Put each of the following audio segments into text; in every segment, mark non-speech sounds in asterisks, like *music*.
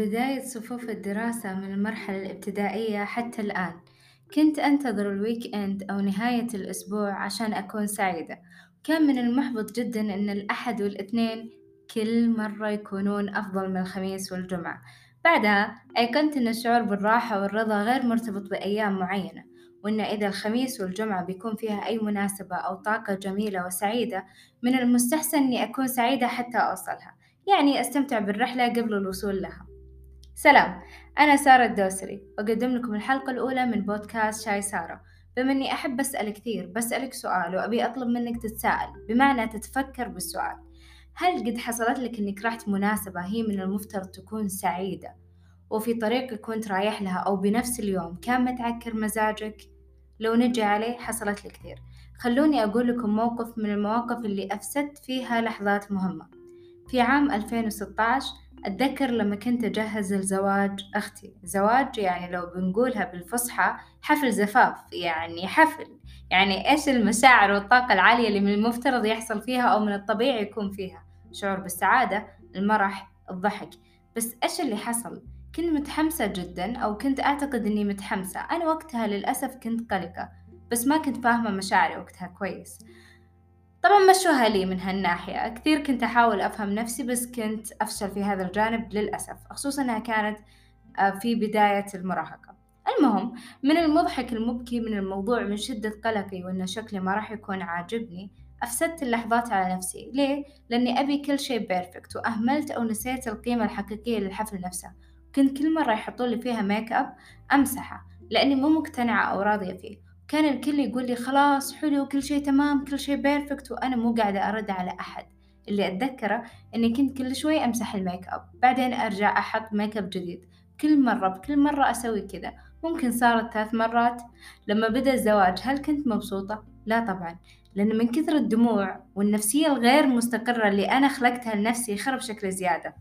بداية صفوف الدراسة من المرحلة الابتدائية حتى الآن، كنت أنتظر الويك إند أو نهاية الأسبوع عشان أكون سعيدة، كان من المحبط جدًا إن الأحد والإثنين كل مرة يكونون أفضل من الخميس والجمعة، بعدها أيقنت إن الشعور بالراحة والرضا غير مرتبط بأيام معينة، وإن إذا الخميس والجمعة بيكون فيها أي مناسبة أو طاقة جميلة وسعيدة من المستحسن إني أكون سعيدة حتى أوصلها، يعني أستمتع بالرحلة قبل الوصول لها. سلام أنا سارة الدوسري وأقدم لكم الحلقة الأولى من بودكاست شاي سارة. بما أني أحب أسأل كثير بسألك سؤال وأبي أطلب منك تتساءل بمعنى تتفكر بالسؤال. هل قد حصلت لك أنك رحت مناسبة هي من المفترض تكون سعيدة وفي طريقك كنت رايح لها أو بنفس اليوم كان متعكر مزاجك؟ لو نجي عليه حصلت لي كثير. خلوني أقول لكم موقف من المواقف اللي أفسدت فيها لحظات مهمة. في عام 2016 أتذكر لما كنت أجهز لزواج أختي زواج يعني لو بنقولها بالفصحى حفل زفاف يعني حفل. يعني إيش المشاعر والطاقة العالية اللي من المفترض يحصل فيها أو من الطبيعي يكون فيها؟ شعور بالسعادة المرح الضحك. بس إيش اللي حصل؟ كنت متحمسة جدا أو كنت أعتقد إني متحمسة. أنا وقتها للأسف كنت قلقة بس ما كنت فاهمة مشاعري وقتها كويس. طبعا مشوها لي من هالناحية. كثير كنت أحاول أفهم نفسي بس كنت أفشل في هذا الجانب للأسف خصوصا أنها كانت آه، في بداية المراهقة. المهم من المضحك المبكي من الموضوع من شدة قلقي وأن شكلي ما راح يكون عاجبني أفسدت اللحظات على نفسي. ليه؟ لأني أبي كل شيء perfect وأهملت أو نسيت القيمة الحقيقية للحفل نفسه. كنت كل مرة يحطون لي فيها ميك أب أمسحه لأني مو مقتنعة أو راضية فيه. كان الكل يقول لي خلاص حلو كل شيء تمام كل شيء perfect وأنا مو قاعدة أرد على أحد. اللي أتذكره إني كنت كل شوي أمسح الميك أب بعدين أرجع أحط ميك أب جديد. كل مرة بكل مرة أسوي كذا. ممكن صارت ثلاث مرات. لما بدأ الزواج هل كنت مبسوطة؟ لا طبعا. لأن من كثر الدموع والنفسية الغير مستقرة اللي أنا خلقتها لنفسي خرب شكل زيادة.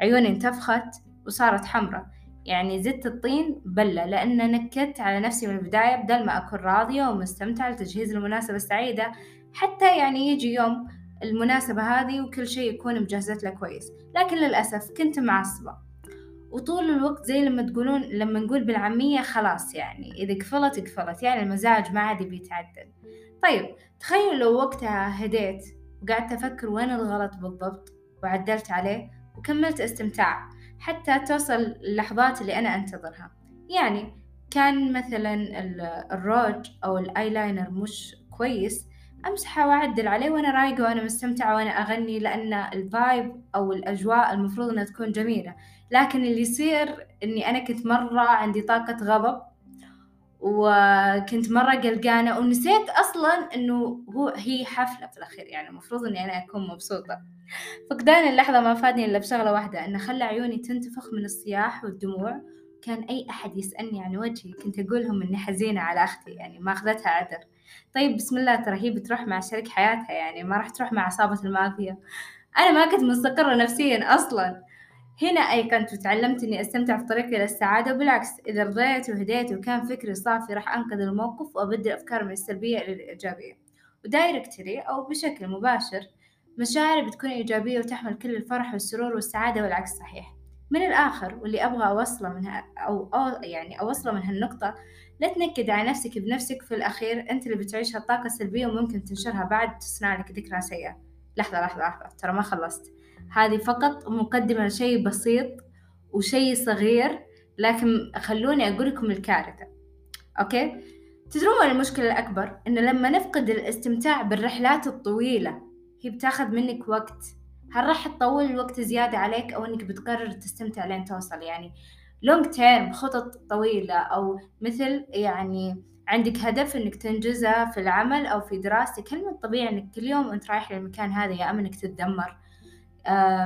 عيوني انتفخت وصارت حمرة يعني زدت الطين بلة لأن نكدت على نفسي من البداية بدل ما أكون راضية ومستمتعة لتجهيز المناسبة السعيدة حتى يعني يجي يوم المناسبة هذه وكل شيء يكون مجهزت له كويس. لكن للأسف كنت معصبة. وطول الوقت زي لما تقولون لما نقول بالعامية خلاص يعني إذا قفلت قفلت يعني المزاج ما عاد بيتعدل طيب تخيل لو وقتها هديت وقعدت أفكر وين الغلط بالضبط وعدلت عليه وكملت استمتاع. حتى توصل اللحظات اللي أنا أنتظرها. يعني كان مثلا الروج أو الآيلاينر مش كويس أمسحه وأعدل عليه وأنا رايقة وأنا مستمتعة وأنا أغني لأن ال vibe أو الأجواء المفروض إنها تكون جميلة. لكن اللي يصير إني أنا كنت مرة عندي طاقة غضب وكنت مرة قلقانة ونسيت أصلا إنه هو هي حفلة في الأخير يعني المفروض إني أنا أكون مبسوطة. فقدان اللحظة ما فادني إلا بشغلة واحدة إنه خلى عيوني تنتفخ من الصياح والدموع. كان أي أحد يسألني عن وجهي كنت أقولهم إني حزينة على أختي يعني ما أخذتها عذر. طيب بسم الله ترى هي بتروح مع شريك حياتها يعني ما راح تروح مع عصابة المافيا. أنا ما كنت مستقرة نفسيا أصلا. هنا أيقنت وتعلمت إني أستمتع في طريقي للسعادة وبالعكس إذا رضيت وهديت وكان فكري صافي راح أنقذ الموقف وأبدل أفكار من السلبية إلى الإيجابية. ودايركتلي أو بشكل مباشر مشاعري بتكون إيجابية وتحمل كل الفرح والسرور والسعادة والعكس صحيح. من الآخر واللي أبغى أوصله منها أو, أو يعني أوصله من هالنقطة لا تنكد على نفسك بنفسك في الأخير أنت اللي بتعيش هالطاقة السلبية وممكن تنشرها بعد تصنع لك ذكرى سيئة. لحظة لحظة لحظة ترى ما خلصت. هذه فقط مقدمة لشيء بسيط وشيء صغير لكن خلوني أقول لكم الكارثة. أوكي؟ تدرون المشكلة الأكبر؟ إنه لما نفقد الاستمتاع بالرحلات الطويلة هي بتاخذ منك وقت. هل راح تطول الوقت زيادة عليك أو إنك بتقرر تستمتع لين توصل؟ يعني لونج تيرم خطط طويلة أو مثل يعني عندك هدف إنك تنجزه في العمل أو في دراستك هل من الطبيعي إنك كل يوم وأنت رايح للمكان هذا يا أما إنك تتدمر؟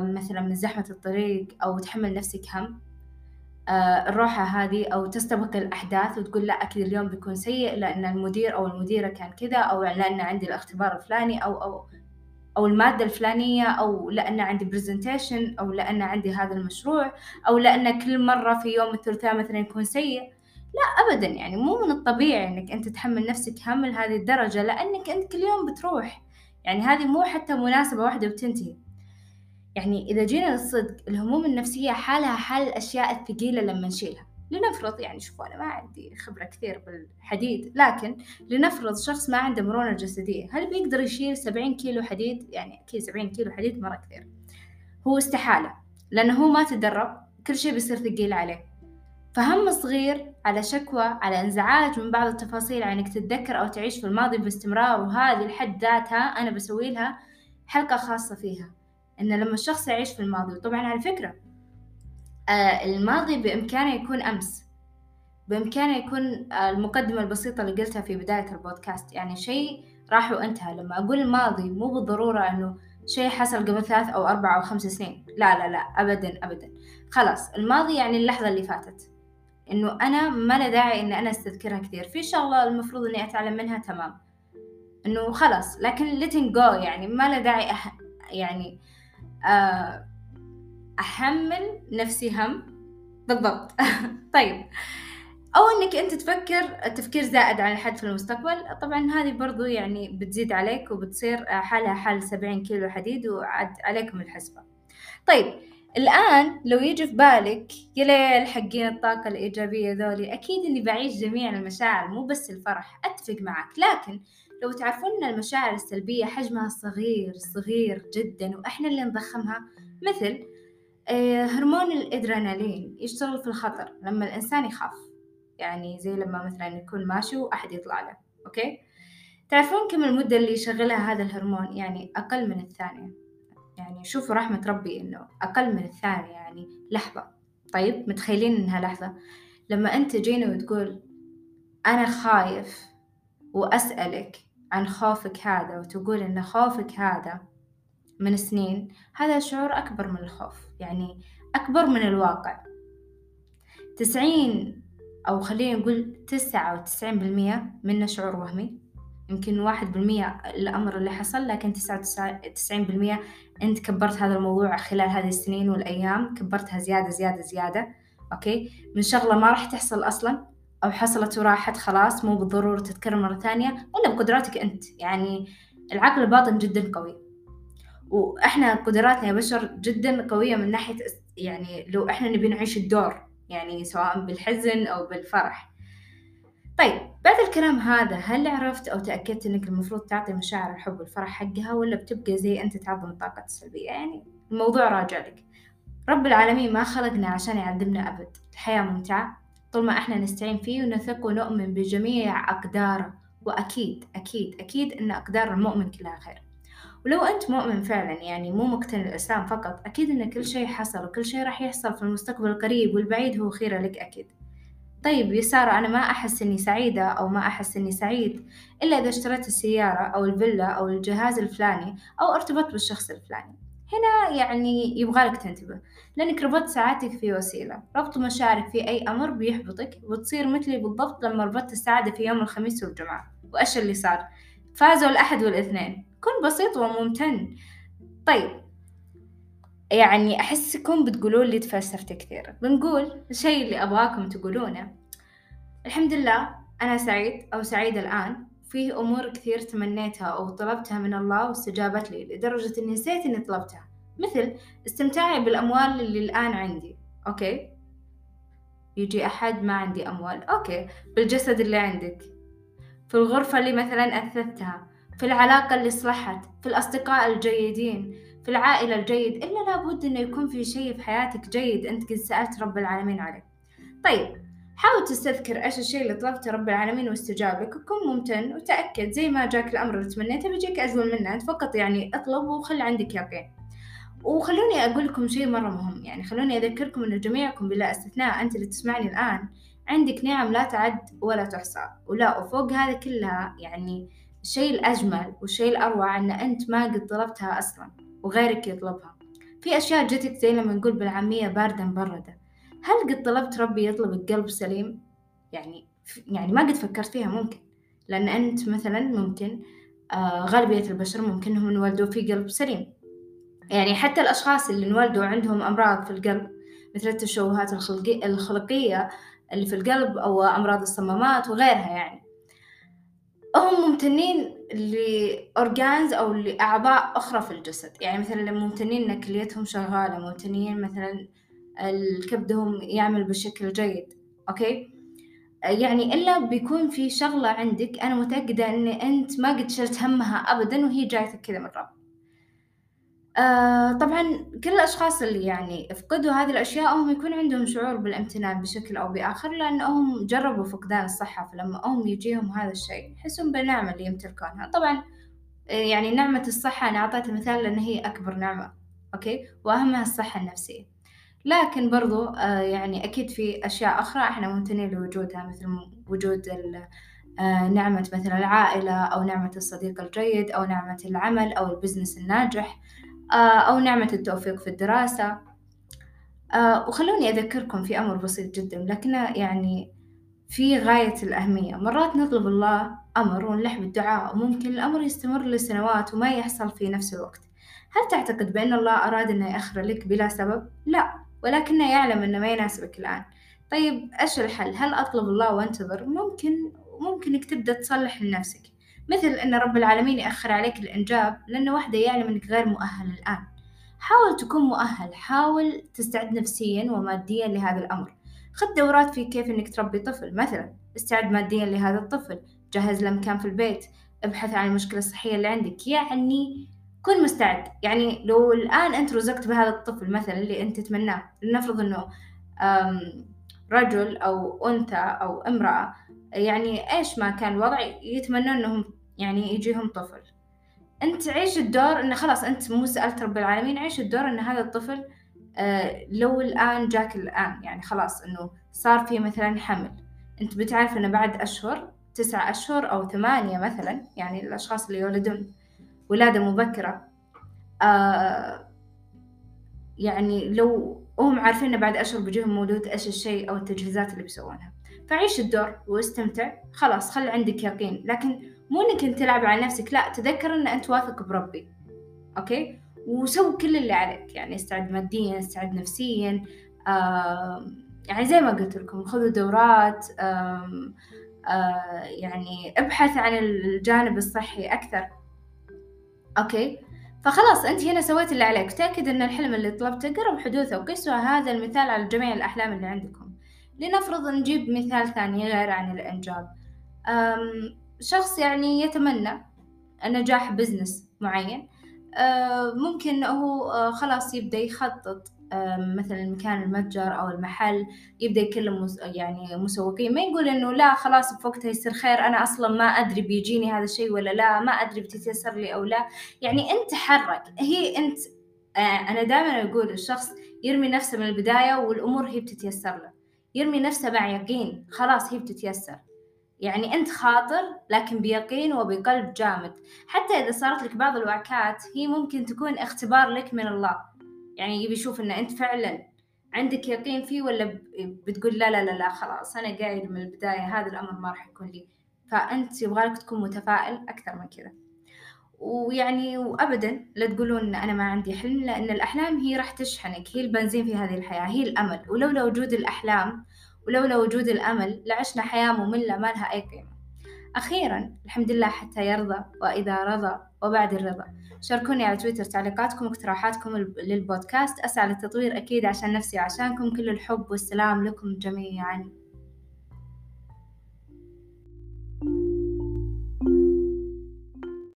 مثلا من زحمة الطريق أو تحمل نفسك هم آه الروحة هذه أو تستبق الأحداث وتقول لا أكيد اليوم بيكون سيء لأن المدير أو المديرة كان كذا أو لأن عندي الاختبار الفلاني أو أو أو المادة الفلانية أو لأن عندي برزنتيشن أو لأن عندي هذا المشروع أو لأن كل مرة في يوم الثلاثاء مثلا يكون سيء. لا أبدا يعني مو من الطبيعي إنك أنت تحمل نفسك هم لهذه الدرجة لأنك أنت كل يوم بتروح. يعني هذه مو حتى مناسبة واحدة وتنتهي. يعني إذا جينا للصدق الهموم النفسية حالها حال الأشياء الثقيلة لما نشيلها. لنفرض يعني شوفوا أنا ما عندي خبرة كثير بالحديد لكن لنفرض شخص ما عنده مرونة جسدية هل بيقدر يشيل سبعين كيلو حديد؟ يعني أكيد سبعين كيلو حديد مرة كثير. هو استحالة لأنه هو ما تدرب كل شيء بيصير ثقيل عليه. فهم صغير على شكوى على إنزعاج من بعض التفاصيل عن انك تتذكر أو تعيش في الماضي باستمرار وهذه لحد ذاتها أنا بسوي لها حلقة خاصة فيها. إن لما الشخص يعيش في الماضي وطبعا على فكرة آه الماضي بإمكانه يكون أمس. بإمكانه يكون آه المقدمة البسيطة اللي قلتها في بداية البودكاست. يعني شيء راح وانتهى. لما أقول الماضي مو بالضرورة إنه شيء حصل قبل ثلاث أو أربع أو خمس سنين. لا لا لا ابدا ابدا. خلاص الماضي يعني اللحظة اللي فاتت. إنه أنا ما له داعي إني أنا أستذكرها كثير. في شغلة المفروض إني أتعلم منها تمام. إنه خلاص لكن letting go يعني ما له داعي أح... يعني أحمل نفسي هم. بالضبط. *laughs* طيب. أو إنك أنت تفكر تفكير زائد عن الحد في المستقبل. طبعا هذه برضو يعني بتزيد عليك وبتصير حالها حال سبعين كيلو حديد وعد عليكم الحسبة. طيب. الآن لو يجي في بالك يا ليل حقين الطاقة الإيجابية ذولي أكيد إني بعيش جميع المشاعر مو بس الفرح. أتفق معك. لكن لو تعرفون أن المشاعر السلبية حجمها صغير صغير جدا وإحنا اللي نضخمها مثل آه، هرمون الإدرينالين يشتغل في الخطر لما الإنسان يخاف. يعني زي لما مثلا يكون ماشي وأحد يطلع له أوكي؟ تعرفون كم المدة اللي يشغلها هذا الهرمون؟ يعني أقل من الثانية. يعني شوفوا رحمة ربي إنه أقل من الثانية يعني لحظة. طيب متخيلين إنها لحظة؟ لما أنت جينا وتقول أنا خايف وأسألك عن خوفك هذا وتقول إن خوفك هذا من سنين هذا شعور أكبر من الخوف يعني أكبر من الواقع. تسعين أو خلينا نقول تسعة وتسعين بالمية منه شعور وهمي. يمكن واحد بالمية الأمر اللي حصل لكن تسعة وتسعين بالمية أنت كبرت هذا الموضوع خلال هذه السنين والأيام كبرتها زيادة زيادة زيادة أوكي؟ من شغلة ما راح تحصل أصلا. أو حصلت وراحت خلاص مو بالضرورة تتكرر مرة ثانية إلا بقدراتك أنت. يعني العقل الباطن جدا قوي. وإحنا قدراتنا يا بشر جدا قوية من ناحية يعني لو إحنا نبي نعيش الدور يعني سواء بالحزن أو بالفرح. طيب بعد الكلام هذا هل عرفت أو تأكدت إنك المفروض تعطي مشاعر الحب والفرح حقها ولا بتبقى زي أنت تعظم الطاقة السلبية؟ يعني الموضوع راجع لك. رب العالمين ما خلقنا عشان يعذبنا أبد. الحياة ممتعة. طول ما إحنا نستعين فيه ونثق ونؤمن بجميع أقداره وأكيد أكيد أكيد إن أقدار المؤمن كلها خير. ولو أنت مؤمن فعلا يعني مو مقتنع الإسلام فقط أكيد إن كل شيء حصل وكل شيء راح يحصل في المستقبل القريب والبعيد هو خير لك أكيد. طيب يا سارة أنا ما أحس إني سعيدة أو ما أحس إني سعيد إلا إذا اشتريت السيارة أو الفيلا أو الجهاز الفلاني أو ارتبطت بالشخص الفلاني. هنا يعني يبغالك تنتبه لأنك ربطت سعادتك في وسيلة ربط مشاعرك في أي أمر بيحبطك وتصير مثلي بالضبط لما ربطت السعادة في يوم الخميس والجمعة وإيش اللي صار؟ فازوا الأحد والإثنين كن بسيط وممتن. طيب يعني أحسكم بتقولون لي تفلسفت كثير بنقول الشيء اللي أبغاكم تقولونه الحمد لله أنا سعيد أو سعيدة الآن فيه أمور كثير تمنيتها أو طلبتها من الله واستجابت لي لدرجة إني نسيت إني طلبتها. مثل استمتاعي بالأموال اللي الآن عندي. okay؟ يجي أحد ما عندي أموال. okay. بالجسد اللي عندك. في الغرفة اللي مثلا أثثتها. في العلاقة اللي صلحت. في الأصدقاء الجيدين. في العائلة الجيد. إلا لابد إنه يكون في شيء في حياتك جيد أنت قد سألت رب العالمين عليه. طيب حاول تستذكر إيش الشيء اللي طلبته رب العالمين واستجاب لك وكن ممتن وتأكد. زي ما جاك الأمر اللي تمنيته بيجيك أجمل منه. أنت فقط يعني اطلب وخلي عندك يقين. وخلوني أقول لكم شيء مرة مهم. يعني خلوني أذكركم إنه جميعكم بلا استثناء أنت اللي تسمعني الآن عندك نعم لا تعد ولا تحصى. ولا وفوق هذا كلها يعني الشيء الأجمل والشيء الأروع أن أنت ما قد طلبتها أصلا وغيرك يطلبها. في أشياء جتك زي لما نقول بالعامية باردة مبردة هل قد طلبت ربي يطلبك قلب سليم؟ يعني يعني ما قد فكرت فيها ممكن. لأن أنت مثلا ممكن آه غالبية البشر ممكن إنهم انولدوا في قلب سليم. يعني حتى الأشخاص اللي انولدوا عندهم أمراض في القلب مثل التشوهات الخلقية اللي في القلب أو أمراض الصمامات وغيرها يعني. هم ممتنين ل organs أو لأعضاء أخرى في الجسد. يعني مثلا ممتنين إن كليتهم شغالة ممتنين مثلا كبدهم يعمل بشكل جيد okay؟ يعني إلا بيكون في شغلة عندك أنا متأكدة إن أنت ما قد شلت همها أبدا وهي جايتك كذا من رب. آه طبعا كل الأشخاص اللي يعني فقدوا هذه الأشياء هم يكون عندهم شعور بالامتنان بشكل أو بآخر لأنهم جربوا فقدان الصحة فلما هم يجيهم هذا الشيء يحسون بالنعمة اللي يمتلكونها. طبعا يعني نعمة الصحة أنا أعطيت مثال لأن هي أكبر نعمة okay؟ وأهمها الصحة النفسية. لكن برضو آه يعني أكيد في أشياء أخرى إحنا ممتنين لوجودها مثل وجود آه نعمة مثلا العائلة أو نعمة الصديق الجيد أو نعمة العمل أو ال business الناجح. آه أو نعمة التوفيق في الدراسة آه وخلوني أذكركم في أمر بسيط جدا لكنه يعني في غاية الأهمية مرات نطلب الله أمر ونلح بالدعاء وممكن الأمر يستمر لسنوات وما يحصل في نفس الوقت هل تعتقد بأن الله أراد أنه يأخر لك بلا سبب؟ لا ولكنه يعلم أنه ما يناسبك الآن طيب إيش الحل؟ هل أطلب الله وأنتظر؟ ممكن ممكن إنك تبدأ تصلح لنفسك مثل أن رب العالمين يأخر عليك الإنجاب لأن وحده يعلم أنك غير مؤهل الآن. حاول تكون مؤهل. حاول تستعد نفسيا وماديا لهذا الأمر. خذ دورات في كيف أنك تربي طفل. مثلا استعد ماديا لهذا الطفل. جهز له مكان في البيت. ابحث عن المشكلة الصحية اللي عندك. يعني كن مستعد. يعني لو الآن أنت رزقت بهذا الطفل مثلا اللي أنت تتمناه لنفرض أنه رجل أو أنثى أو امرأة يعني إيش ما كان الوضع يتمنون أنهم يعني يجيهم طفل. أنت عيش الدور أنه خلاص أنت مو سألت رب العالمين عيش الدور أن هذا الطفل آه لو الآن جاك الآن يعني خلاص أنه صار في مثلا حمل. أنت بتعرف أنه بعد أشهر تسعة أشهر أو ثمانية مثلا يعني الأشخاص اللي يولدون ولادة مبكرة آه يعني لو هم عارفين إنه بعد أشهر بيجيهم مولود إيش الشيء أو التجهيزات اللي بيسوونها. فعيش الدور واستمتع خلاص خلي عندك يقين. لكن مو إنك أنت تلعب على نفسك لا تذكر إن أنت واثق بربي okay؟ وسوي كل اللي عليك يعني استعد ماديا استعد نفسيا آه يعني زي ما قلت لكم خذوا دورات آه آه يعني ابحث عن الجانب الصحي أكثر okay؟ فخلاص أنت هنا سويت اللي عليك تأكد أن الحلم اللي طلبته قرب حدوثه وقسوا هذا المثال على جميع الأحلام اللي عندكم لنفرض نجيب مثال ثاني غير عن الإنجاب شخص يعني يتمنى نجاح بزنس معين ممكن هو خلاص يبدأ يخطط مثلا مكان المتجر أو المحل يبدأ يكلم يعني مسوقين. ما يقول إنه لا خلاص بوقتها يصير خير أنا أصلا ما أدري بيجيني هذا الشيء ولا لا ما أدري بتتيسر لي أو لا. يعني أنت حرك هي أنت أنا دائما أقول الشخص يرمي نفسه من البداية والأمور هي بتتيسر له. يرمي نفسه مع يقين خلاص هي بتتيسر. يعني أنت خاطر لكن بيقين وبقلب جامد. حتى إذا صارت لك بعض الوعكات هي ممكن تكون اختبار لك من الله. يعني يبي يشوف إن أنت فعلا عندك يقين فيه ولا بتقول لا لا لا لا خلاص أنا قايل من البداية هذا الأمر ما راح يكون لي. فأنت يبغالك تكون متفائل أكثر من كذا. ويعني وابدا لا تقولون أنا ما عندي حلم لأن الأحلام هي راح تشحنك. هي البنزين في هذه الحياة هي الأمل. ولولا وجود الأحلام ولولا وجود الأمل لعشنا حياة مملة ما لها أي قيمة. أخيرا الحمد لله حتى يرضى وإذا رضى وبعد الرضا. شاركوني على تويتر تعليقاتكم واقتراحاتكم للبودكاست. أسعى للتطوير أكيد عشان نفسي وعشانكم. كل الحب والسلام لكم جميعا.